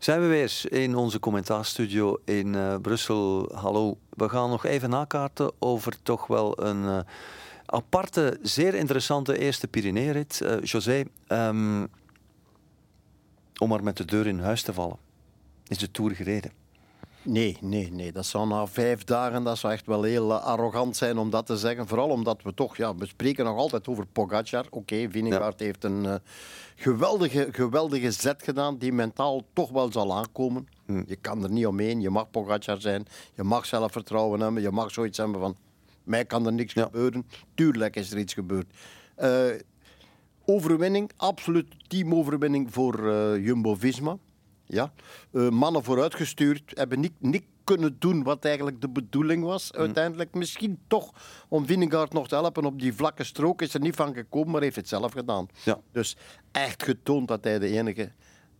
Zijn we weer in onze commentaarstudio in uh, Brussel. Hallo, we gaan nog even nakaarten over toch wel een uh, aparte, zeer interessante eerste Pyrenee-rit. Uh, José, um, om maar met de deur in huis te vallen, is de Tour gereden? Nee, nee, nee. Dat zou na vijf dagen dat zou echt wel heel arrogant zijn om dat te zeggen. Vooral omdat we toch, ja, we spreken nog altijd over Pogacar. Oké, okay, heeft een uh, geweldige, geweldige zet gedaan die mentaal toch wel zal aankomen. Hm. Je kan er niet omheen. Je mag Pogacar zijn. Je mag zelfvertrouwen hebben. Je mag zoiets hebben van, mij kan er niks gebeuren. Tuurlijk is er iets gebeurd. Uh, overwinning, absoluut teamoverwinning voor Jumbo-Visma. Ja. Uh, mannen vooruitgestuurd, hebben niet, niet kunnen doen wat eigenlijk de bedoeling was. Hm. Uiteindelijk misschien toch om Vingegaard nog te helpen op die vlakke strook. Is er niet van gekomen, maar heeft het zelf gedaan. Ja. Dus echt getoond dat hij de enige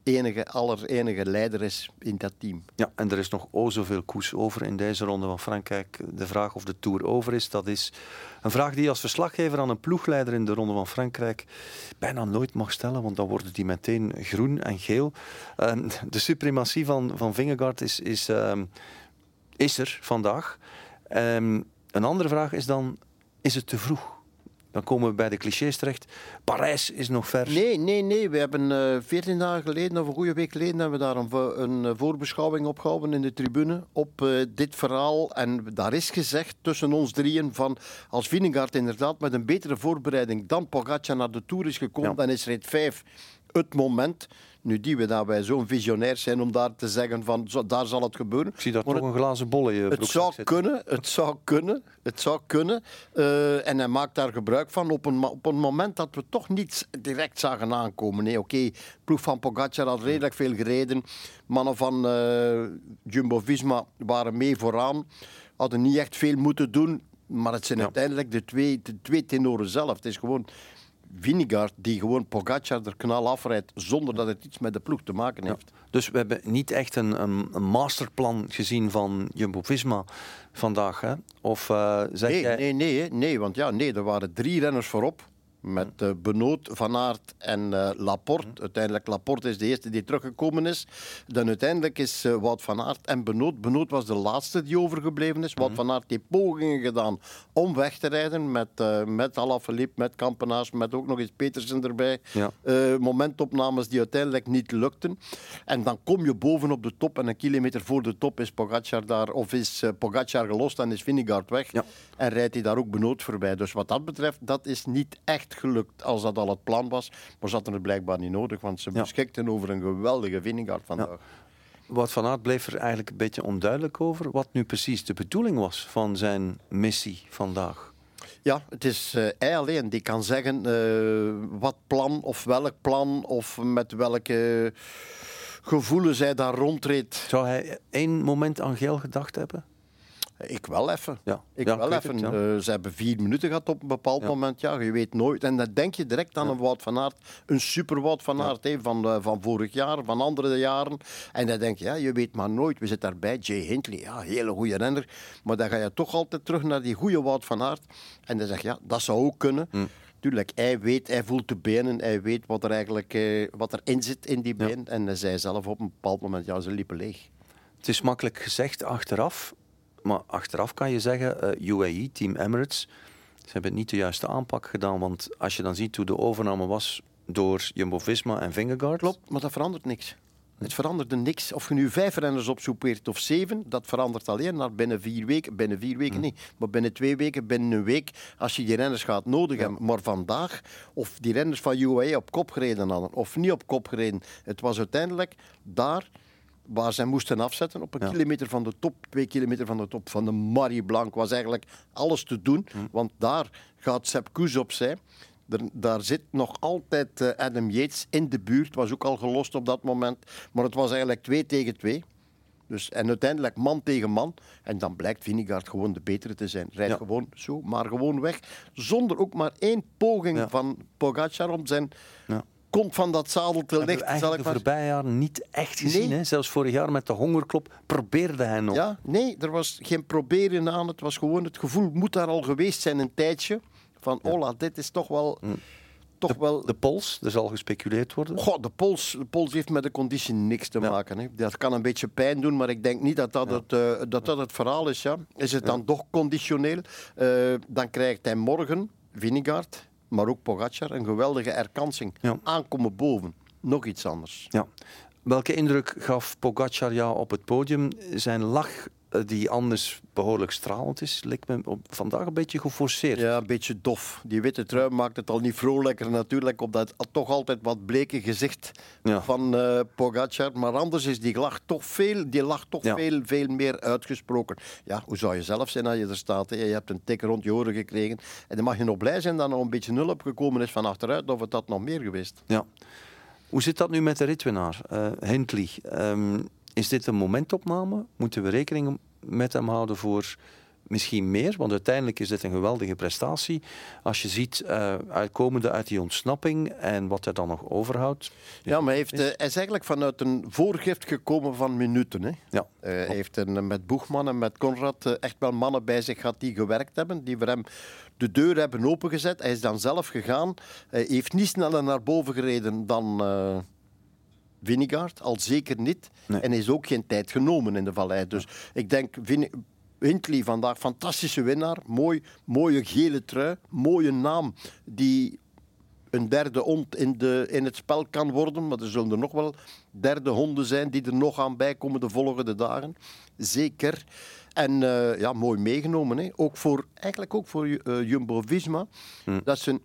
enige, aller enige leider is in dat team. Ja, en er is nog o zoveel koers over in deze ronde van Frankrijk. De vraag of de Tour over is, dat is een vraag die je als verslaggever aan een ploegleider in de ronde van Frankrijk bijna nooit mag stellen, want dan worden die meteen groen en geel. Uh, de suprematie van, van Vingegaard is, is, uh, is er vandaag. Um, een andere vraag is dan, is het te vroeg? Dan komen we bij de clichés terecht. Parijs is nog ver. Nee, nee, nee. We hebben uh, eh, 14 dagen geleden, of een goede week geleden, hebben we daar een, een eh, voorbeschouwing opgehouden in de tribune op uh, dit verhaal. En daar is gezegd tussen ons drieën van als Vingegaard inderdaad met een betere voorbereiding dan Pogacar naar de Tour is gekomen, ja. dan is rit 5 het moment nu die we dat wij zo'n visionair zijn om daar te zeggen van zo, daar zal het gebeuren. Ik zie dat toch een glazen bol in je Het zou kunnen, het zou kunnen, het zou kunnen. Uh, en hij maakt daar gebruik van op een, op een moment dat we toch niet direct zagen aankomen. Nee, oké, okay, ploeg van Pogacar had redelijk veel gereden. Mannen van uh, Jumbo-Visma waren mee vooraan. Hadden niet echt veel moeten doen. Maar het zijn ja. uiteindelijk de twee, de twee tenoren zelf. Het is gewoon Vingegaard die gewoon Pogacar er knal afrijdt zonder dat het iets met de ploeg te maken heeft. Ja, dus we hebben niet echt een, een, een masterplan gezien van Jumbo-Visma vandaag, hè? Of uh, zeg nee, jij... nee, nee, nee, want ja, nee, er waren drie renners voorop. Met uh, Benoot, Van Aert en uh, Laporte. Uiteindelijk, Laporte is de eerste die teruggekomen is. Dan uiteindelijk is uh, Wout van Aert en Benoot. Benoot was de laatste die overgebleven is. Wout van Aert heeft pogingen gedaan om weg te rijden. Met, uh, met Alaphilippe, met Kampenaars, met ook nog eens Petersen erbij. Ja. momentopnames die uiteindelijk niet lukten. En dan kom je boven op de top. En een kilometer voor de top is Pogacar daar. Of is Pogacar gelost en is Vingegaard weg. Ja. En rijdt hij daar ook Benoot voorbij. Dus wat dat betreft, dat is niet echt gelukt als dat al het plan was. Maar ze hadden het blijkbaar niet nodig, want ze ja. beschikten over een geweldige Vingegaard vandaag. Ja. Wat Van Aert bleef er eigenlijk een beetje onduidelijk over wat nu precies de bedoeling was van zijn missie vandaag. Ja, het is uh, hij alleen die kan zeggen uh, wat plan of welk plan of met welke gevoelens hij daar rondreed. Zou hij één moment aan geel gedacht hebben? Ik wel even. Ja. Ik ja, wel even. Het, ja. uh, ze hebben vier minuten gehad op een bepaald moment. Ja, je weet nooit. En dan denk je direct aan een Wout van Aert. Een super Wout van Aert hè, van, eh, van vorig jaar, van andere jaren. En dan denk je, ja, je weet maar nooit. We zitten daarbij. Jay Hindley, ja, hele goede renner. Maar dan ga je toch altijd terug naar die goede Wout van Aert. En dan zeg je, ja, dat zou ook kunnen. Hm. Tuurlijk, hij weet, hij voelt de benen, hij weet wat er eigenlijk eh, wat erin zit in die been. En hij zei zelf op een bepaald moment, ja, ze liepen leeg. Het is makkelijk gezegd achteraf, maar achteraf kan je zeggen, eh, UAE, Team Emirates, ze hebben niet de juiste aanpak gedaan, want als je dan ziet hoe de overname was door Jumbo-Visma en Vingegaard, Klopt, maar dat verandert niks. Het veranderde niks. Of je nu vijf renners opsoepeert of zeven, dat verandert alleen naar binnen vier weken. Binnen vier weken Hm. niet, maar binnen twee weken, binnen een week, als je die renners gaat nodig hebben. Maar vandaag, of die renners van UAE op kop gereden hadden, of niet op kop gereden, het was uiteindelijk daar waar zij moesten afzetten op een Ja. kilometer van de top, twee kilometer van de top van de Marie Blanc, was eigenlijk alles te doen. Hm. Want daar gaat Sepp Koes opzij. Er, daar zit nog altijd eh, Adam Yates in de buurt, was ook al gelost op dat moment. Maar het was eigenlijk twee tegen twee. Dus, en uiteindelijk man tegen man. En dan blijkt Vingegaard gewoon de betere te zijn. Rijdt Ja. gewoon zo, maar gewoon weg. Zonder ook maar één poging Ja. van Pogacar om zijn Ja. kont van dat zadel te hebben we lichten. zal eigenlijk ik de maar voorbije jaren niet echt gezien. Nee. Hè? Zelfs vorig jaar met de hongerklop probeerde hij nog. Ja, nee, er was geen proberen aan. Het was gewoon het gevoel moet daar al geweest zijn een tijdje. Van, Ola, dit is toch wel toch de, wel... De pols, er zal gespeculeerd worden. Goh, de, pols, de pols heeft met de conditie niks te Ja. maken. Hè. Dat kan een beetje pijn doen, maar ik denk niet dat dat, Ja. het, eh, dat, dat het verhaal is. Ja. Is het dan toch conditioneel? Eh, dan krijgt hij morgen, Vinegaard, maar ook Pogacar, een geweldige erkansing. Ja. Aankomen boven. Nog iets anders. Ja. Welke indruk gaf Pogacar jou op het podium? Zijn lach, eh, die anders behoorlijk stralend is, lijkt me op vandaag een beetje geforceerd. Ja, een beetje dof. Die witte trui maakt het al niet vrolijker natuurlijk op dat toch altijd wat bleke gezicht Ja. van eh Pogacar. Maar anders is die lach toch veel, die lach toch Ja. veel, veel meer uitgesproken. Ja, hoe zou je zelf zijn als je er staat? Hè? Je hebt een tik rond je oren gekregen. En dan mag je nog blij zijn dat er nog een beetje nul opgekomen is van achteruit. Of het dat nog meer geweest. Ja. Hoe zit dat nu met de ritwinnaar? Ehm, is dit een momentopname? Moeten we rekening met hem houden voor misschien meer? Want uiteindelijk is dit een geweldige prestatie. Als je ziet, eh, uitkomende uit die ontsnapping en wat hij dan nog overhoudt. Ja, maar hij, heeft, eh, hij is eigenlijk vanuit een voorgift gekomen van minuten. Hè? Ja. Eh, hij heeft een, met Boegman en met Conrad echt wel mannen bij zich gehad die gewerkt hebben, die voor hem de deur hebben opengezet. Hij is dan zelf gegaan. Hij heeft niet sneller naar boven gereden dan Vinegaard, al zeker niet. Nee. En is ook geen tijd genomen in de vallei. Dus ik denk, Hindley vandaag, fantastische winnaar. Mooi, mooie gele trui, mooie naam die een derde hond in, de, in het spel kan worden. Maar er zullen er nog wel derde honden zijn die er nog aan bijkomen de volgende dagen. Zeker. En eh, ja, mooi meegenomen. Hè. Ook voor, eigenlijk ook voor eh, Jumbo-Visma. Dat ze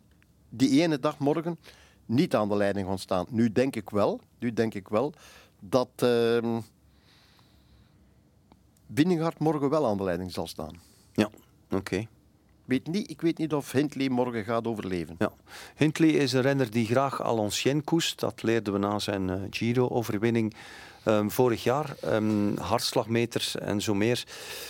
die ene dag morgen niet aan de leiding gaan staan. Nu denk ik wel, nu denk ik wel dat uh, Vingegaard morgen wel aan de leiding zal staan. Ja, oké. Ik weet niet, ik weet niet of Hindley morgen gaat overleven. Ja. Hindley is een renner die graag à l'ancienne koest. Dat leerden we na zijn eh, Giro-overwinning ehm, vorig jaar. Ehm, hartslagmeters en zo meer.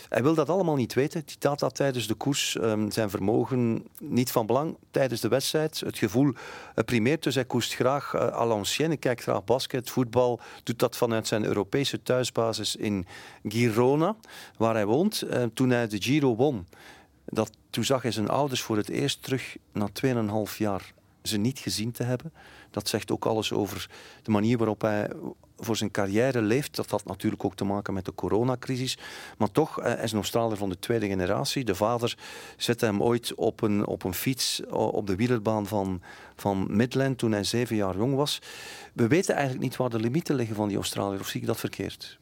Hij wil dat allemaal niet weten. Die taat dat tijdens de koers. ehm, zijn vermogen niet van belang tijdens de wedstrijd. Het gevoel eh, primeert. Dus hij koest graag eh, à. Kijkt graag basket, voetbal. Doet dat vanuit zijn Europese thuisbasis in Girona, waar hij woont. Toen hij de Giro won, dat, toen zag hij zijn ouders voor het eerst terug na 2,5 jaar ze niet gezien te hebben. Dat zegt ook alles over de manier waarop hij voor zijn carrière leeft. Dat had natuurlijk ook te maken met de coronacrisis. Maar toch, hij is een Australiër van de tweede generatie. De vader zette hem ooit op een, op een fiets op de wielerbaan van, van Midland toen hij zeven jaar jong was. We weten eigenlijk niet waar de limieten liggen van die Australiër. Of zie ik dat verkeerd?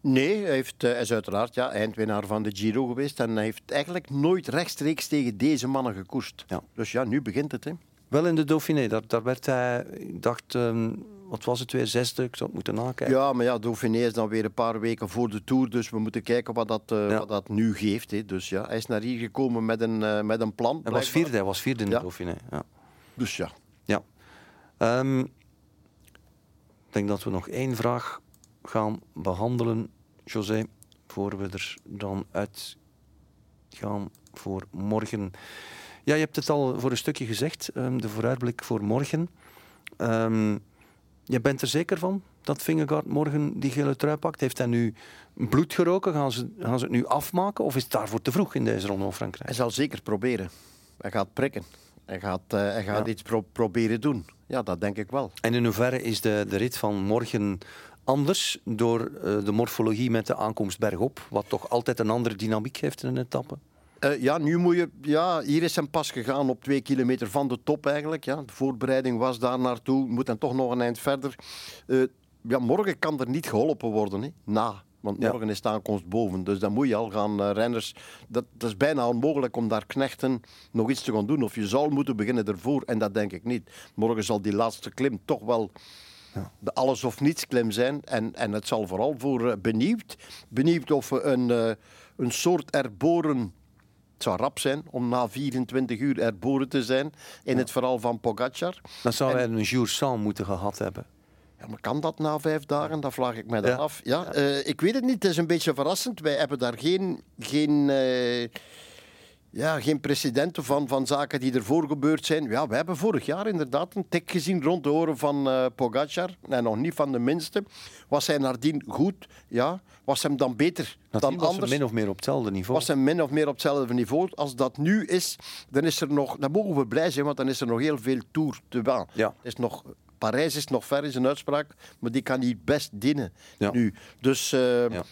Nee, hij, heeft, eh, hij is uiteraard ja, eindwinnaar van de Giro geweest. En hij heeft eigenlijk nooit rechtstreeks tegen deze mannen gekoerst. Ja. Dus ja, nu begint het. Hè. Wel in de Dauphiné. Daar, daar werd hij, ik dacht, ehm, wat was het weer, zesde? Ik zou het moeten nakijken. Ja, maar ja, Dauphiné is dan weer een paar weken voor de Tour. Dus we moeten kijken wat dat, eh, Ja. wat dat nu geeft. Hè. Dus ja, hij is naar hier gekomen met een, eh, met een plan. Hij was vierde, hij was vierde in de. Dauphiné. Ja. Dus ja. ja. Ehm, ik denk dat we nog één vraag gaan behandelen, José, voor we er dan uit gaan voor morgen. Ja, je hebt het al voor een stukje gezegd, ehm, de vooruitblik voor morgen. Ehm, je bent er zeker van dat Vingegaard morgen die gele trui pakt? Heeft hij nu bloed geroken? Gaan ze, gaan ze het nu afmaken? Of is het daarvoor te vroeg in deze ronde van Frankrijk? Hij zal zeker proberen. Hij gaat prikken. Hij gaat, eh, hij gaat Ja. iets pro- proberen doen. Ja, dat denk ik wel. En in hoeverre is de, de rit van morgen anders door eh, de morfologie met de aankomst bergop, wat toch altijd een andere dynamiek heeft in een etappe? Eh, ja, nu moet je. Ja, hier is hem pas gegaan op twee kilometer van de top eigenlijk. Ja. De voorbereiding was daar naartoe. Moet dan toch nog een eind verder. Eh, ja, morgen kan er niet geholpen worden. Hè. Na. Want Ja. morgen is de aankomst boven. Dus dan moet je al gaan eh, renners. Dat, dat is bijna onmogelijk om daar knechten nog iets te gaan doen. Of je zal moeten beginnen ervoor. En dat denk ik niet. Morgen zal die laatste klim toch wel de alles of niets klim zijn. En, en het zal vooral voor benieuwd. Benieuwd of we een, een soort erboren. Het zou rap zijn om na 24 uur erboren te zijn in het verhaal van Pogacar. Dan zou hij een jour sans moeten gehad hebben. Ja, maar kan dat na vijf dagen? Dat vraag ik mij dan Ja. af. Ja, eh, ik weet het niet. Het is een beetje verrassend. Wij hebben daar geen, geen, eh, ja, geen precedenten van, van zaken die ervoor gebeurd zijn. Ja, we hebben vorig jaar inderdaad een tik gezien rond de oren van uh, Pogacar. En nog niet van de minste. Was hij nadien goed? Ja. Was hem dan beter dan was anders? min of meer op hetzelfde niveau. Was hem min of meer op hetzelfde niveau. Als dat nu is, dan is er nog... Dan mogen we blij zijn, want dan is er nog heel veel Tour te baan. Ja. is nog... Parijs is nog ver in zijn uitspraak, maar die kan hij best dienen Ja. nu. Dus... eh, Ja.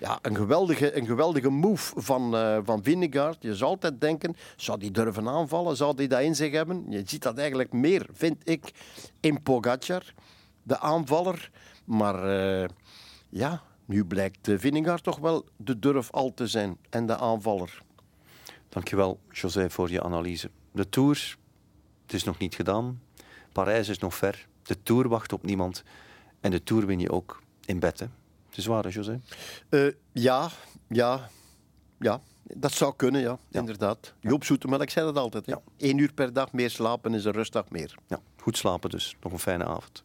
Ja, een geweldige, een geweldige move van, eh van Vingegaard. Je zou altijd denken, zou die durven aanvallen? Zou die dat in zich hebben? Je ziet dat eigenlijk meer, vind ik, in Pogacar, de aanvaller. Maar eh, ja, nu blijkt eh, Vingegaard toch wel de durf al te zijn en de aanvaller. Dankjewel, José, voor je analyse. De Tour, het is nog niet gedaan. Parijs is nog ver. De Tour wacht op niemand. En de Tour win je ook in bed? Het is waar, hè, José? Eh, ja, ja, ja. Dat zou kunnen, ja, inderdaad. Joop Zoetemelk zei dat altijd. Hè. Ja. Eén uur per dag meer slapen is een rustdag meer. Ja, goed slapen dus. Nog een fijne avond.